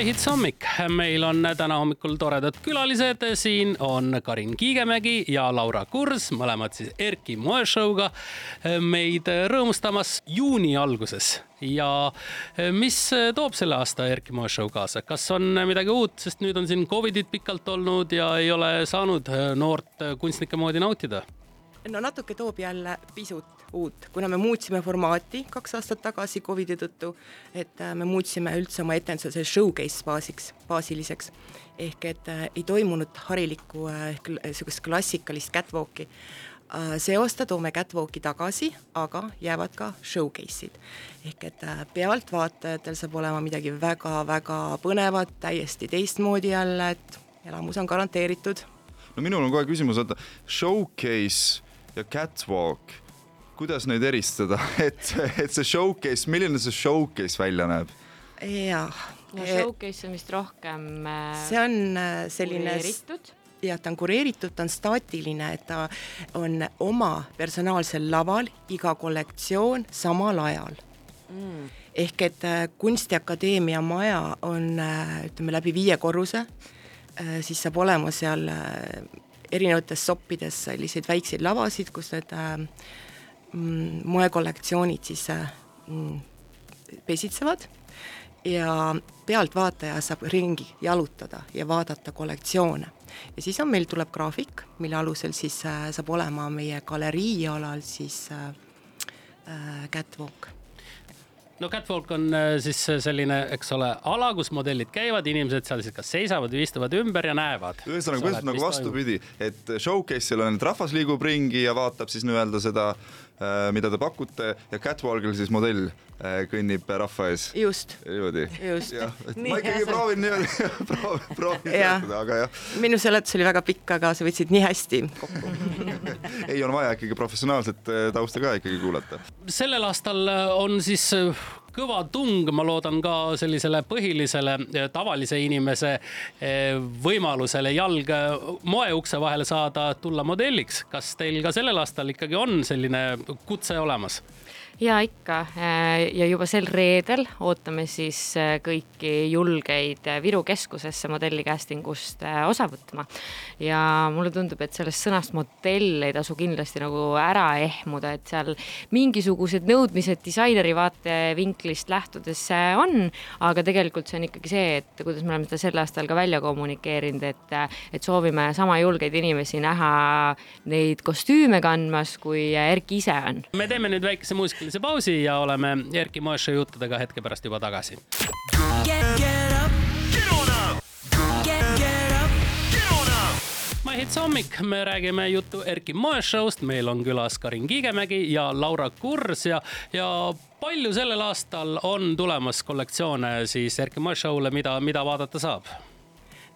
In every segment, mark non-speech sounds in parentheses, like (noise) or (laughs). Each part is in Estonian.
My Hits hommik, meil on täna hommikul toredad külalised, siin on Karin Kiigemägi ja Laura Kurs, mõlemad siis Erki moeshow'ga meid rõõmustamas juuni alguses. ja mis toob selle aasta Erki moeshow kaasa, kas on midagi uut, sest nüüd on siin Covidid pikalt olnud ja ei ole saanud noort kunstnike moodi nautida? no natuke toob jälle pisut uut, kuna me muutsime formaati kaks aastat tagasi Covidi tõttu, et äh, me muutsime üldse oma etenduse showcase baasiks, baasiliseks. ehk et äh, ei toimunud harilikku äh, ehk niisugust klassikalist catwalk'i see aasta toome catwalk'i tagasi, aga jäävad ka showcase'id. ehk et pealtvaatajatel saab olema midagi väga-väga põnevat, täiesti teistmoodi jälle, et elamus on garanteeritud. no minul on kohe küsimus, oota, showcase ja catwalk kuidas neid eristada, (laughs) et, et see showcase, milline see showcase välja näeb? jah. no showcase on vist rohkem äh, see on äh, selline jah, ta on kureeritud, ta on staatiline, et ta on oma personaalsel laval, iga kollektsioon samal ajal mm. ehk et Kunstiakadeemia maja on ütleme läbi viie korruse, siis saab olema seal erinevates soppides selliseid väikseid lavasid, kus need moekollektsioonid siis mm, pesitsevad ja pealtvaataja saab ringi jalutada ja vaadata kollektsioone. ja siis on meil, tuleb graafik, mille alusel siis äh, saab olema meie galerii alal siis äh, äh, catwalk no catwalk on äh, siis selline, eks ole, ala, kus modellid käivad, inimesed seal siis kas seisavad või istuvad ümber ja näevad. ühesõnaga, põhimõtteliselt nagu vastupidi, et showcase'il on, et rahvas liigub ringi ja vaatab siis nii-öelda seda Äh, mida te pakute ja catwalk'il siis modell äh, kõnnib rahva ees. just. niimoodi. just. (laughs) ma ikkagi proovin niimoodi (laughs) proovin, proovin seletada, aga jah. minu seletus oli väga pikk, aga sa võtsid nii hästi kokku (laughs) ei, on vaja ikkagi professionaalset äh, tausta ka ikkagi kuulata. sellel aastal on siis kõva tung, ma loodan ka sellisele põhilisele eh, tavalise inimese eh, võimalusele jalg eh, moeukse vahele saada, tulla modelliks. kas teil ka sellel aastal ikkagi on selline kutse olemas? Ja ikka äh, ja juba sel reedel ootame siis äh, kõiki julgeid äh, Viru keskusesse modelli casting ust osa võtma. ja mulle tundub, et sellest sõnast modell ei tasu kindlasti nagu ära ehmuda, et seal mingisugused nõudmised disaineri vaatevinklist lähtudes on, aga tegelikult see on ikkagi see, et kuidas me oleme seda sel aastal ka välja kommunikeerinud, et, et soovime sama julgeid inimesi näha neid kostüüme kandmas, kui Erki ise on. me teeme nüüd väikese muusikalise väikese pausi ja oleme Erki Moesha juttudega hetke pärast juba tagasi. My Hits hommik, me räägime juttu Erki Moeshow'st, meil on külas Karin Kiigemägi ja Laura Kurs ja, ja palju sellel aastal on tulemas kollektsioone siis Erki Moeshow'le, mida, mida vaadata saab?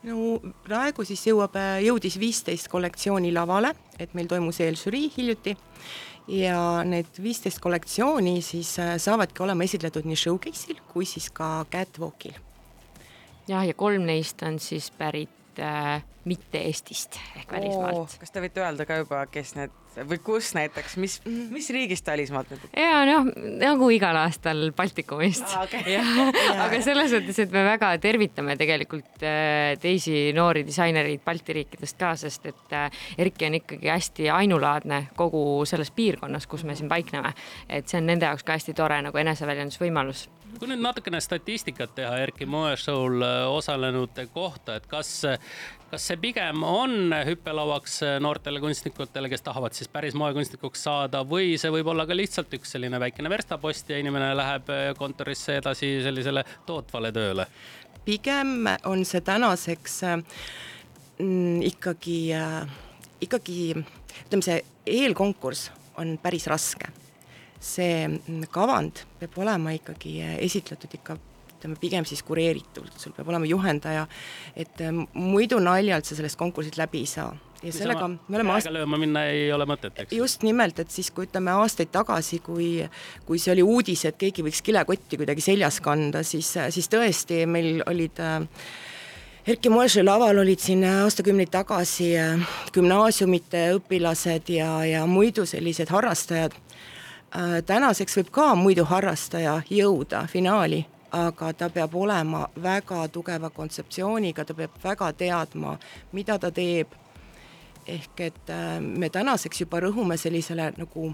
no praegu siis jõuab, jõudis viisteist kollektsiooni lavale, et meil toimus eelžürii hiljuti ja need viisteist kollektsiooni siis äh, saavadki olema esitletud nii showcase'il kui siis ka catwalk'il. jah, ja kolm neist on siis pärit äh, mitte Eestist ehk välismaalt. kas te võite öelda ka juba, kes need või kus näiteks, mis, mis riigist välismaalt need? ja noh, nagu igal aastal Baltikumist ah,. Okay. aga selles mõttes, et me väga tervitame tegelikult äh, teisi noori disainereid Balti riikidest ka, sest et äh, Erki on ikkagi hästi ainulaadne kogu selles piirkonnas, kus me siin paikneme. et see on nende jaoks ka hästi tore nagu eneseväljendusvõimalus kui nüüd natukene statistikat teha Erki moeshow'l äh, osalenute kohta, et kas, kas see pigem on hüppelauaks noortele kunstnikutele, kes tahavad siis päris moekunstnikuks saada või see võib olla ka lihtsalt üks selline väikene verstapost ja inimene läheb äh, kontorisse edasi sellisele tootvale tööle? pigem on see tänaseks äh, mm, ikkagi äh,, ikkagi ütleme, see eelkonkurss on päris raske see mm, kavand peab olema ikkagi esitletud ikka ütleme, pigem siis kureeritult, sul peab olema juhendaja, et muidu naljalt sa sellest konkursilt läbi ei saa. Ja sellega me oleme aast-. lööma minna ei ole mõtet, eks? just nimelt, et siis, kui ütleme aastaid tagasi, kui, kui see oli uudis, et keegi võiks kilekotti kuidagi seljas kanda, siis, siis tõesti meil olid äh, Erki Moeshe laval olid siin aastakümneid tagasi gümnaasiumite õpilased ja, ja muidu sellised harrastajad Äh, tänaseks võib ka muidu harrastaja jõuda finaali, aga ta peab olema väga tugeva kontseptsiooniga, ta peab väga teadma, mida ta teeb. Ehk et äh, me tänaseks juba rõhume sellisele nagu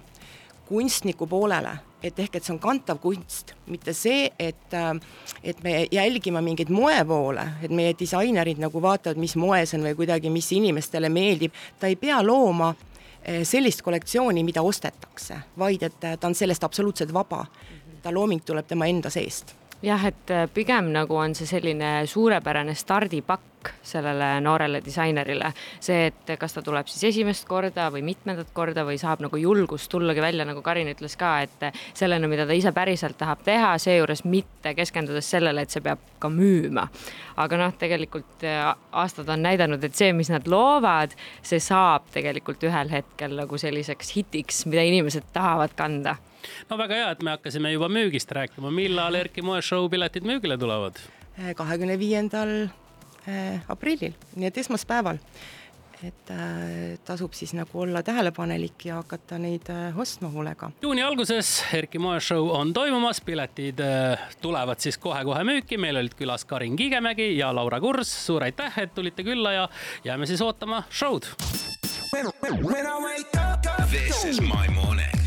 kunstniku poolele, et ehk et see on kantav kunst, mitte see, et äh, et me jälgime mingeid moevoole, et meie disainerid nagu vaatavad, mis moe see on või kuidagi, mis inimestele meeldib, ta ei pea looma äh, sellist kollektsiooni, mida ostetakse, vaid et ta on sellest absoluutselt vaba. ta looming tuleb tema enda seest jah, et pigem nagu on see selline suurepärane stardipakk sellele noorele disainerile. see, et kas ta tuleb siis esimest korda või mitmendat korda või saab nagu julgust tullagi välja, nagu Karin ütles ka, et sellena, mida ta ise päriselt tahab teha, seejuures mitte keskendudes sellele, et see peab ka müüma. aga noh, tegelikult äh, aastad on näidanud, et see, mis nad loovad, see saab tegelikult ühel hetkel nagu selliseks hitiks, mida inimesed tahavad kanda no väga hea, et me hakkasime juba müügist rääkima, millal Erki moeshow piletid müügile tulevad? kahekümne viiendal aprillil, nii et esmaspäeval. et äh, tasub siis nagu olla tähelepanelik ja hakata neid äh, ostma hoolega. juuni alguses Erki moeshow on toimumas, piletid äh, tulevad siis kohe-kohe müüki, meil olid külas Karin Kiigemägi ja Laura Kurs, suur aitäh, et tulite külla ja jääme siis ootama show'd. This is my morning.